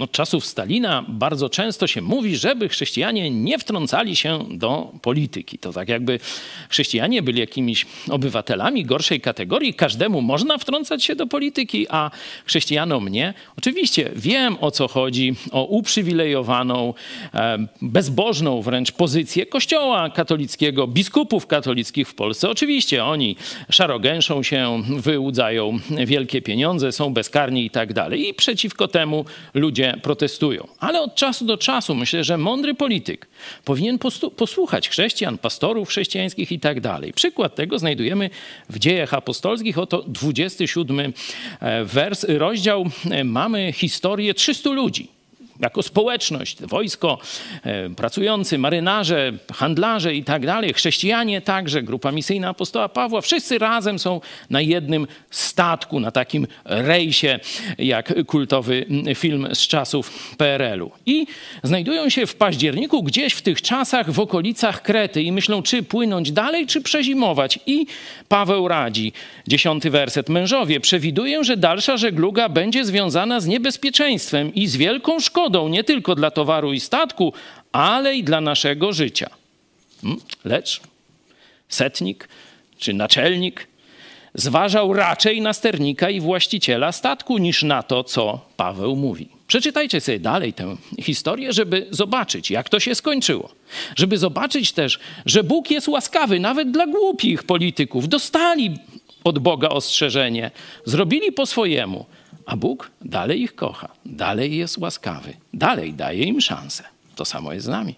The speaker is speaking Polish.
Od czasów Stalina bardzo często się mówi, żeby chrześcijanie nie wtrącali się do polityki. To tak jakby chrześcijanie byli jakimiś obywatelami gorszej kategorii. Każdemu można wtrącać się do polityki, a chrześcijanom nie. Oczywiście wiem o co chodzi, o uprzywilejowaną, e, bezbożną wręcz pozycję Kościoła katolickiego, biskupów katolickich w Polsce. Oczywiście oni szarogęszą się, wyłudzają wielkie pieniądze, są bezkarni i tak dalej. I przeciwko temu ludzie protestują. Ale od czasu do czasu myślę, że mądry polityk powinien posłuchać chrześcijan, pastorów chrześcijańskich i tak dalej. Przykład tego znajdujemy w dziejach apostolskich. Oto 27 e, wers, rozdział. E, mamy historię 300 ludzi jako społeczność, wojsko, e, pracujący, marynarze, handlarze i tak dalej, chrześcijanie także, grupa misyjna apostoła Pawła, wszyscy razem są na jednym statku, na takim rejsie, jak kultowy film z czasów PRL-u. I znajdują się w październiku gdzieś w tych czasach w okolicach Krety i myślą, czy płynąć dalej, czy przezimować. I Paweł radzi, dziesiąty werset, mężowie, przewiduję, że dalsza żegluga będzie związana z niebezpieczeństwem i z wielką szkodą, nie tylko dla towaru i statku, ale i dla naszego życia. Hmm? Lecz setnik czy naczelnik zważał raczej na sternika i właściciela statku niż na to, co Paweł mówi. Przeczytajcie sobie dalej tę historię, żeby zobaczyć, jak to się skończyło. Żeby zobaczyć też, że Bóg jest łaskawy nawet dla głupich polityków. Dostali od Boga ostrzeżenie, zrobili po swojemu, a Bóg dalej ich kocha, dalej jest łaskawy, dalej daje im szansę. To samo jest z nami.